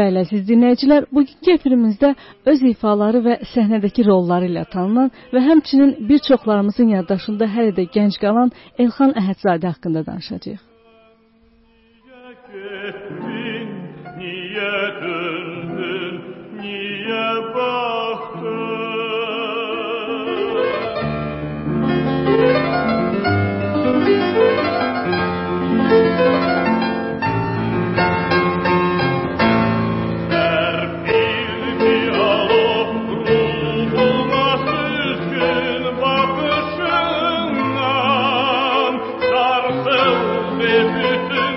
Bəli, əziz dinləyicilər, bugünkü efirimizdə öz ifaları və səhnədəki rolları ilə tanınan və həmçinin bir çoxlarımızın yaddaşında hələ də gənc qalan Elxan Əhədzadə haqqında danışacağıq. blüten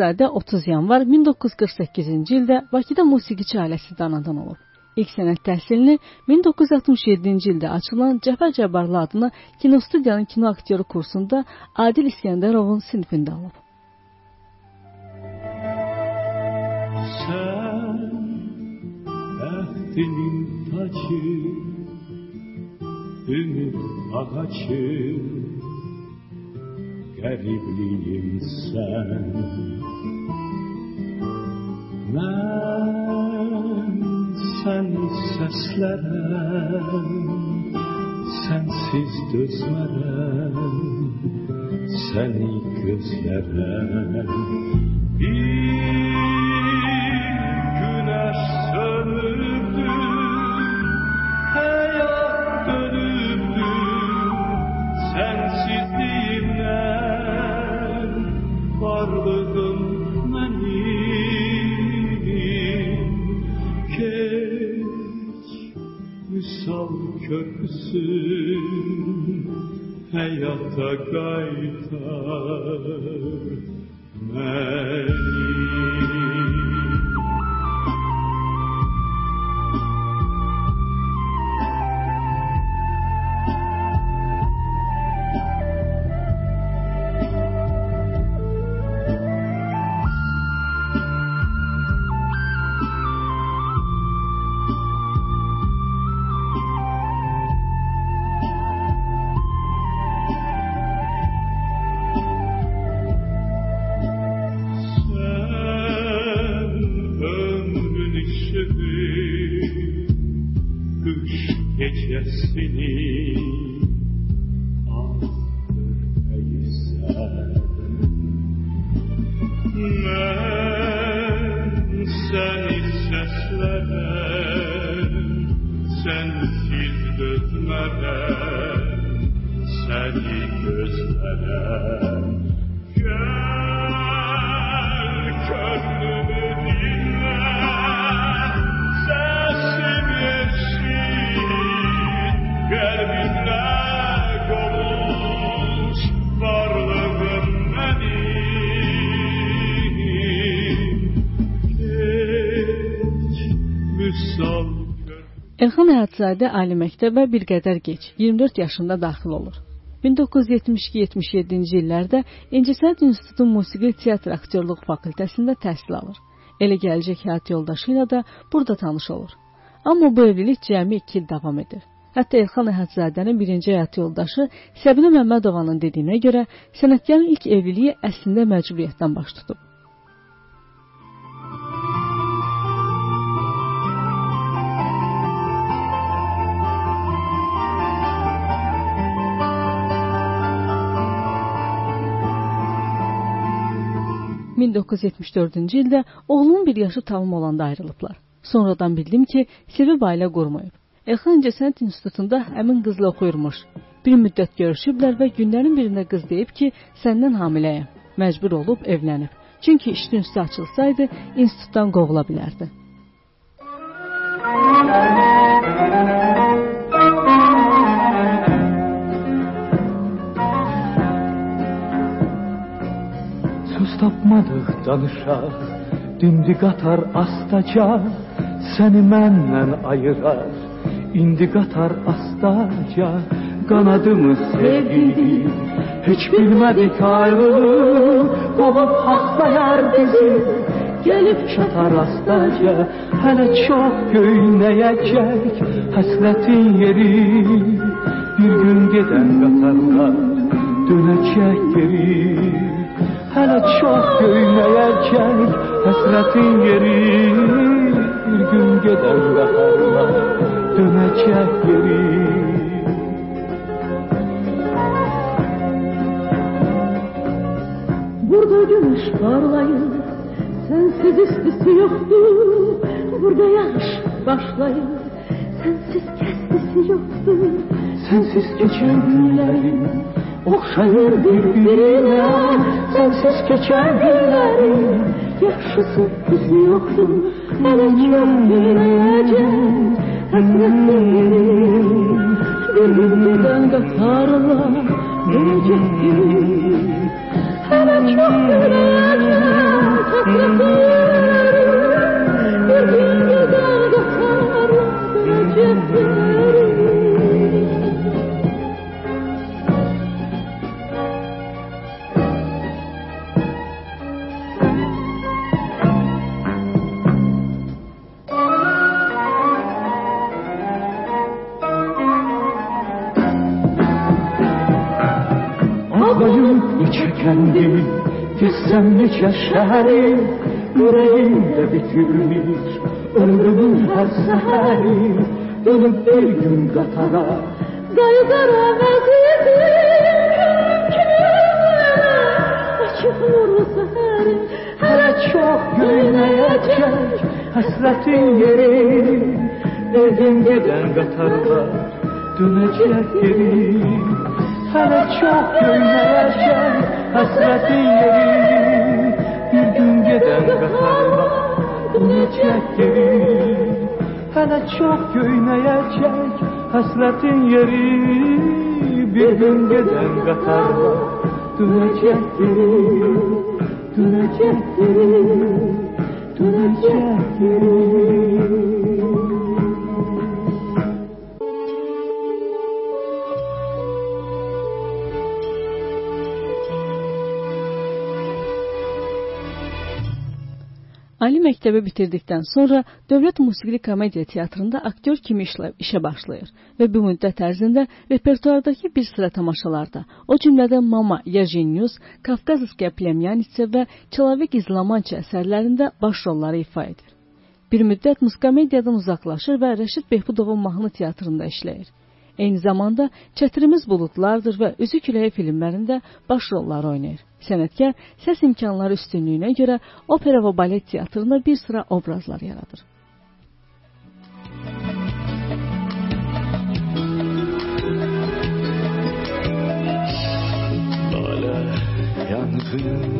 Şahzadə 30 yanvar 1948-ci ildə Bakıda musiqiçi ailəsi anadan olub. İlk sənət təhsilini 1967-ci ildə açılan Cəfər Cəbbarlı adına kinostudiyanın kino aktyoru kursunda Adil İskəndərovun sinifində alıb. Sən bəxtinin tacı, ümid ağacı, qəribliyim sən. Ben sensiz seslenen, sensiz dözmeden, seni gözleren. Bir ta gaita. Həyatzadə ali məktəbə bir qədər gec, 24 yaşında daxil olur. 1972-77-ci illərdə İncəsənət İnstitutu Musiqi Teatr Aktyorluq fakültəsində təhsil alır. Elə gələcək həyat yoldaşı ilə də burada tanış olur. Amma bu evlilik cəmi 2 il davam edir. Hətta Elxan Əhədzadənin birinci həyat yoldaşı Səbinə Məmmədovanın dediyinə görə sənətkarın ilk evliliyi əslində məcburiyyətdən baş tutub. ...1974-cü ildə oğlunun bir yaşı tamam olanda ayrılıblar. Sonradan bildim ki, Silvi ailə qurmayıb. Elxan İncəsənət İnstitutunda həmin qızla oxuyurmuş. Bir müddət görüşüblər və günlərin birində qız deyib ki, səndən hamiləyəm. Məcbur olub evlənib. Çünki işin üstü açılsaydı, institutdan qovula bilərdi. Söz sapmadık danışar Dimdik atar astaca Seni menden ayırar. İndik atar astaca Kanadımız sevgili Hiç bilmedik ayrılığı Kovup hasta yer bizi Gelip çatar astaca Hele çok göyneyecek Hasretin yeri. Bir gün giden katarlar Dönecek geri. Hələ çox göynəyəcək Həsrətin yeri. Bir gün gedən qatarlar dönecek geri Burada gümüş parlayır Sensiz üstüsü yoktu. Burada yağış başlayır Sensiz kestisi yoktu. Sensiz geçen günlerim Okşayır birbirine Sensiz geçer günlerim. Yakışısı bizi yoksun? Hele çok bilmeyeceğim Hasretlerim Bir gün neden katarla Dönecektim Hele çok bilmeyeceğim Hasretlerim Bir gün nice şehri Yüreğimde bitirmiş. Ömrümün her seheri Dönüp bir gün katara Gaygara vaziyeti Açık nurlu seheri Hele çok göyneyecek Hasretin yeri. Dedim giden katarlar Dönecek geri. Hele çok göyneyecek hasretin yeri giden katarla dönecek geri Hele çok göyneyecek hasretin yeri Bir gün giden katarla dönecek geri Dönecek geri Dönecek geri Ali məktəbi bitirdikdən sonra Dövlət Musiqili Komediya Teatrında aktyor kimi işlə, işə başlayır və bu müddət ərzində repertuardakı bir sıra tamaşalarda, o cümlədən Mama, Yajenius, Kafkazskiya Plemyanitsa və Çalavik İzlamançı əsərlərində baş rolları ifa edir. Bir müddət muskomediyadan uzaqlaşır və Rəşid Behbudovun mahnı teatrında işləyir. Eyni zamanda Çətirimiz buludlardır və Üzü küləyi filmlərində baş rolları oynayır. Sənətkar səs imkanları üstünlüyünə görə opera və balet teatrında bir sıra obrazlar yaradır. Yangın, yangın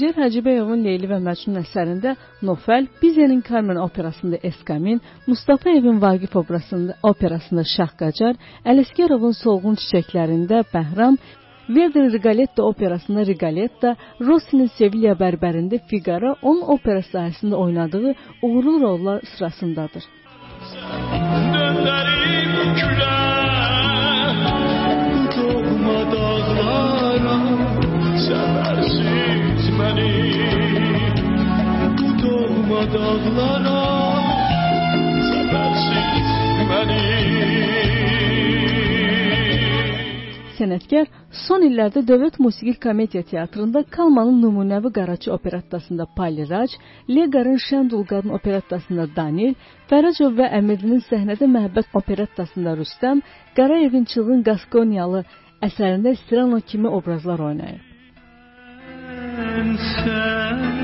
Üzeyir Hacıbəyovun Leyli və Məcnun əsərində Nofel, Bizenin Carmen operasında Eskamin, Mustafayevin Vaqif operasında, operasında Şah Qacar, Ələsgərovun Solğun çiçəklərində Bəhram, Verdi Rigoletto operasında Rigoletta, Rossinin Sevilla bərbərində Figaro onun opera sahəsində oynadığı uğurlu rollar sırasındadır. Dönerim Seversiz beni Doğma dağlara Seversiz beni Sənətkar son illərdə Dövlət Musiqi Komediya Teatrında Kalmanın nümunəvi Qaraçı operettasında Pali Raj, Leqarın Şəndul qadın operettasında Danil, Fərəcov və Əmirdinin səhnədə Məhəbbət operettasında Rüstəm, Qarayevin Çılğın Qaskonyalı əsərində Stirano kimi obrazlar oynayıb. and sad.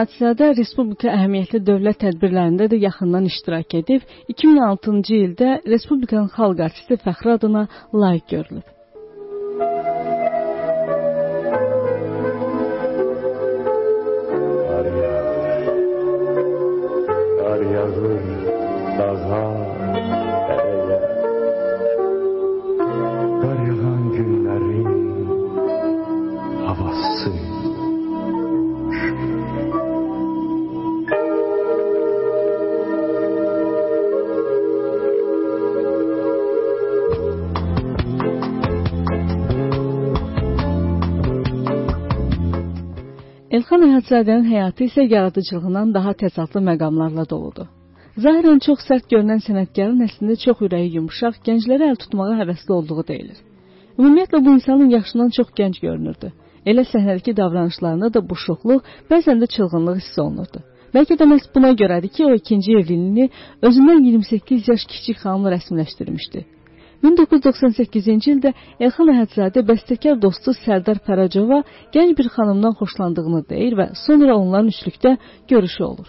Hadizadə Respublika əhəmiyyətli dövlət tədbirlərində də yaxından iştirak edib, 2006-cı ildə Respublikanın xalq artisti fəxri adına layiq görülüb. Kar yağır dağa, dereye. Kar yağan günlerin havası. Elxan Əhədzadənin həyatı isə yaradıcılığından daha təzadlı məqamlarla doludur. Zahirən çox sərt görünən sənətkarın əslində çox ürəyi yumşaq, gənclərə əl tutmağa həvəsli olduğu deyilir. Ümumiyyətlə bu insanın yaşından çox gənc görünürdü. Elə səhnədəki davranışlarında da bu şoxluq, bəzən də çılğınlıq hiss olunurdu. Bəlkə də məhz buna görədir ki, o ikinci evliliyini özündən 28 yaş kiçik xanımla rəsmiləşdirmişdi. 1998-ci ildə Elxan Əhədzadə bəstəkar dostu Sərdar Fərəcova gənc bir xanımdan xoşlandığını deyir və sonra onların üçlükdə görüşü olur.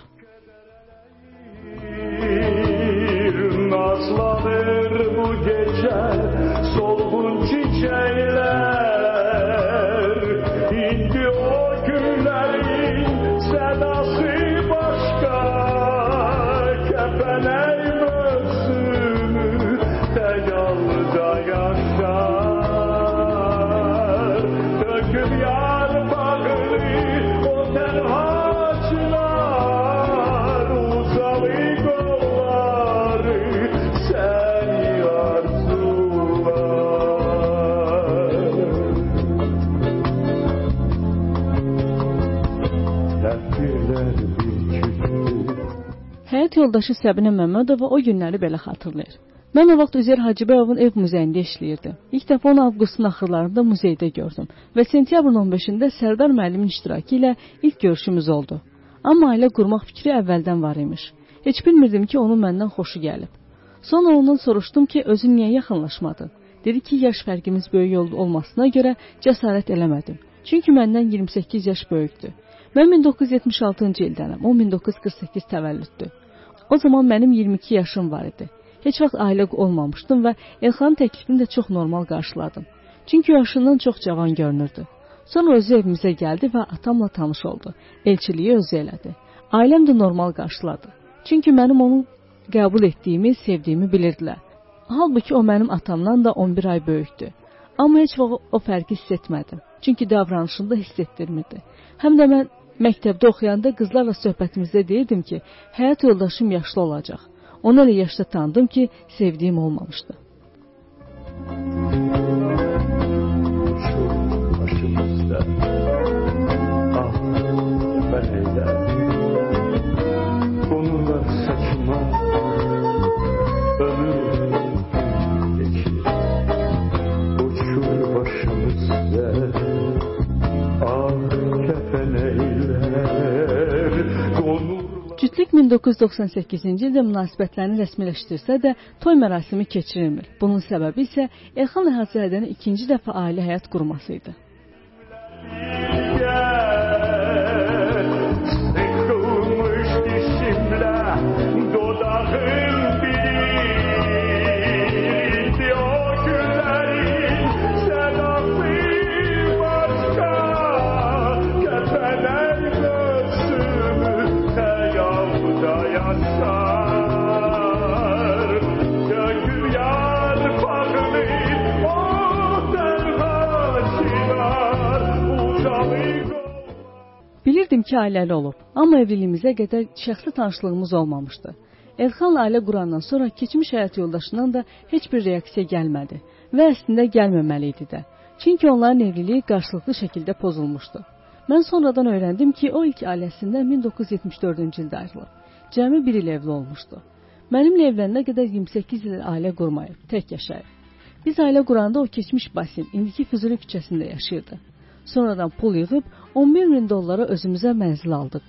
Həyat yoldaşı Səbinə Məmmədova o günləri belə xatırlayır. Mən o vaxt Üzeyir Hacıbəyovun ev muzeyində işləyirdim. İlk dəfə onu avqustun axırlarında muzeydə gördüm və sentyabrın 15-də Sərdar müəllimin iştirakı ilə ilk görüşümüz oldu. Amma ailə qurmaq fikri əvvəldən var imiş. Heç bilmirdim ki, onun məndən xoşu gəlib. Sonra ondan soruşdum ki, özü niyə yaxınlaşmadın? Dedi ki, yaş fərqimiz böyük olmasına görə cəsarət eləmədim. Çünki məndən 28 yaş böyükdür. Mən 1976-cı ildənəm, o 1948 təvəllüddür. O zaman mənim 22 yaşım var idi. Heç vaxt ailə olmamışdım və Elxanın təklifini də çox normal qarşıladım. Çünki yaşından çox cavan görünürdü. Sonra özü evimizə gəldi və atamla tanış oldu. Elçiliyi özü elədi. Ailəm də normal qarşıladı. Çünki mənim onu qəbul etdiyimi, sevdiyimi bilirdilər. Halbuki o mənim atamdan da 11 ay böyükdür. Amma heç vaxt o fərqi hiss etmədim. Çünki davranışında hiss etdirmirdi. Həm də mən məktəbdə oxuyanda qızlarla söhbətimizdə deyirdim ki, həyat yoldaşım yaşlı olacaq. Onu elə yaşda tanıdım ki, sevdiyim olmamışdı. 1998-ci ildə münasibətlərini rəsmiləşdirsə də, toy mərasimi keçirilmir. Bunun səbəbi isə Elxan Əhədzadənin ikinci dəfə ailə həyat qurması idi. Bilirdim ki, ailəli olub, amma evliliyimizə qədər şəxsi tanışlığımız olmamışdı. Elxanla ailə qurandan sonra keçmiş həyat yoldaşından da heç bir reaksiya gəlmədi və əslində gəlməməli idi də. Çünki onların evliliyi qarşılıqlı şəkildə pozulmuşdu. Mən sonradan öyrəndim ki, o ilk ailəsindən 1974-cü ildə ayrılıb. Cəmi bir il evli olmuşdu. Mənimlə evlənənə qədər 28 il ailə qurmayıb, tək yaşayıb. Biz ailə quranda o keçmiş Basin, indiki Füzuli küçəsində yaşayırdı. Sonradan pul yığıb 11 min dollara özümüzə mənzil aldıq.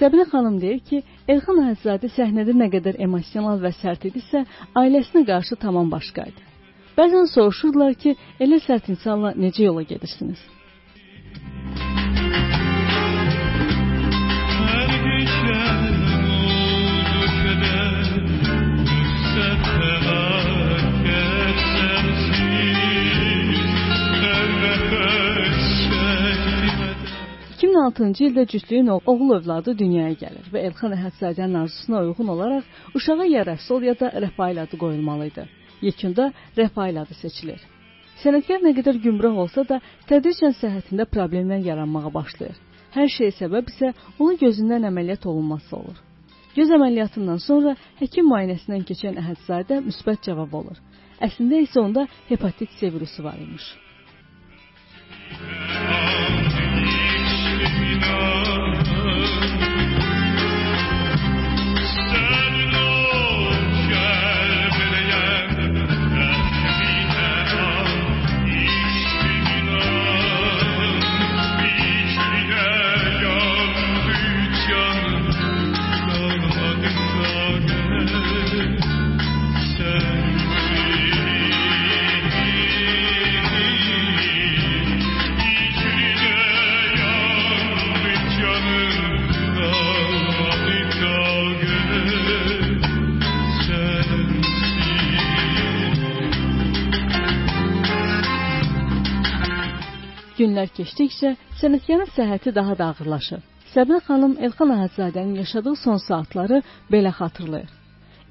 Səbinə xanım deyir ki, Elxan Əhədzadə səhnədə nə qədər emosional və sərt idisə, ailəsinə qarşı tamam başqa idi. Bəzən soruşurdular ki, elə sərt insanla necə yola gedirsiniz? 2006-cı ildə cütlüyün oğul övladı dünyaya gəlir və Elxan Əhədzadənin arzusuna uyğun olaraq uşağa ya Rəsul ya da Rəfail adı qoyulmalı idi. Yekunda Rəfail adı seçilir. Sənətkar nə qədər gümrah olsa da, tədricən səhhətində problemlər yaranmağa başlayır. Hər şeyə səbəb isə onun gözündən əməliyyat olunması olur. Göz əməliyyatından sonra həkim müayinəsindən keçən Əhədzadə müsbət cavab alır. Əslində isə onda hepatit C virusu var imiş. love. Günlər keçdikcə sənətkarın səhhəti daha da ağırlaşır. Səbinə xanım Elxan Əhədzadənin yaşadığı son saatları belə xatırlayır.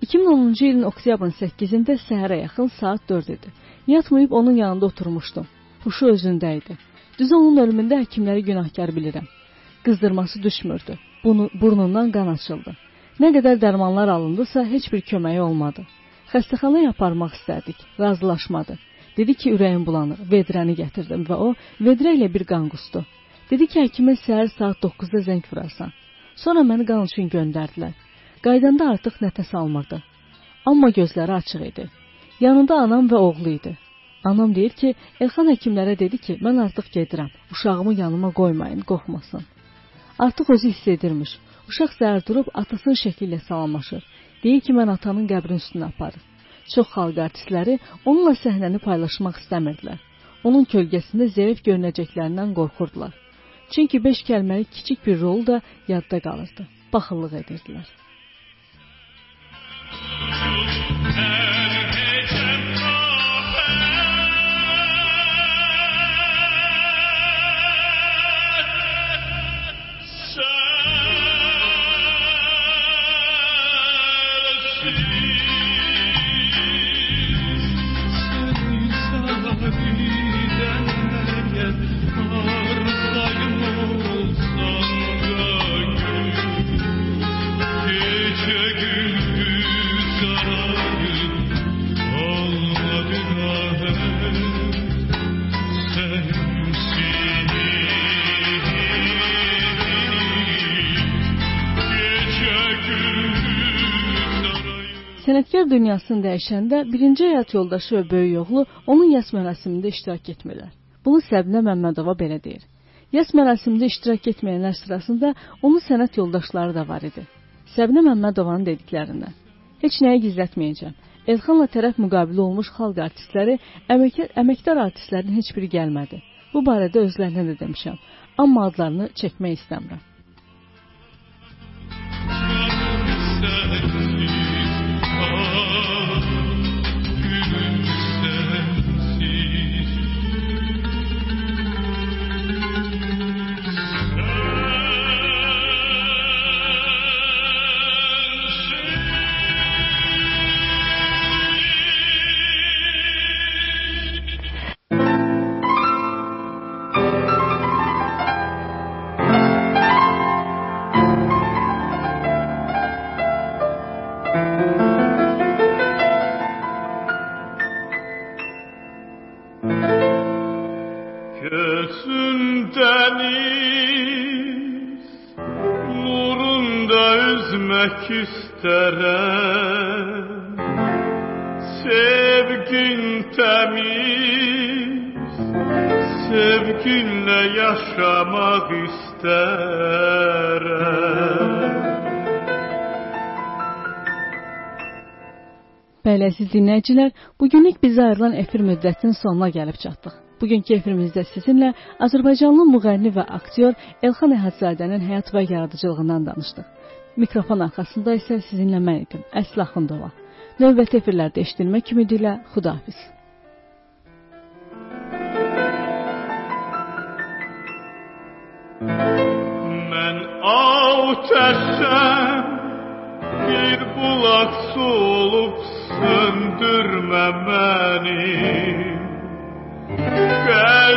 2010-cu ilin oktyabrın 8-də səhərə yaxın saat 4 idi. Yatmayıb onun yanında oturmuşdum. Huşu özündə idi. Düz onun ölümündə həkimləri günahkar bilirəm. Qızdırması düşmürdü. Bunu burnundan qan açıldı. Nə qədər dərmanlar alındısa heç bir köməyi olmadı. Xəstəxanaya aparmaq istədik. Razılaşmadı. Dedi ki, ürəyim bulanır. Vedrəni gətirdim və o vedrə ilə bir qan qusdu. Dedi ki, həkimə səhər saat 9-da zəng vurarsan. Sonra məni qan üçün göndərdilər. Qaydanda artıq nəfəs almırdı. Amma gözləri açıq idi. Yanında anam və oğlu idi. Anam deyir ki, Elxan həkimlərə dedi ki, mən artıq gedirəm. Uşağımı yanıma qoymayın, qorxmasın. Artıq özü hiss edirmiş. Uşaq səhər durub atasının şəkli ilə salamlaşır. Deyir ki, mən atanın qəbrin üstünə aparır. Çox xalq artistləri onunla səhnəni paylaşmaq istəmirdilər. Onun kölgəsində zəif görünəcəklərindən qorxurdular. Çünki 5 kəlməlik kiçik bir rol da yadda qalırdı. Baxıllıq edirdilər. Gece dünyasını dəyişəndə birinci həyat yoldaşı və böyük oğlu onun yas mərasimində iştirak etmirlər. Bunu Səbinə Məmmədova belə deyir. Yas mərasimində iştirak etməyənlər sırasında onun sənət yoldaşları da var idi. Səbinə Məmmədovanın dediklərindən. Heç nəyi gizlətməyəcəm. Elxanla tərəf müqabili olmuş xalq artistləri, əməkdar, əməkdar artistlərin heç biri gəlmədi. Bu barədə özlərinə də demişəm. Amma adlarını çəkmək istəmirəm. Sevgin temiz Sevginle yaşamak istərəm Bəli, siz dinləyicilər, bugünlük bizə ayrılan efir müddətinin sonuna gəlib çatdıq. Bugünkü efirimizdə sizinlə Azərbaycanlı müğənni və aktyor Elxan Əhadsadənin həyat və yaradıcılığından danışdıq. Mikrofon arxasında isə sizinlə mən idim, Əsla Xundova. Növbəti efirlərdə eşidilmək ümidi ilə xudahafiz. Mən ateşəm bir bulaq solub söndürmə məni. Gəl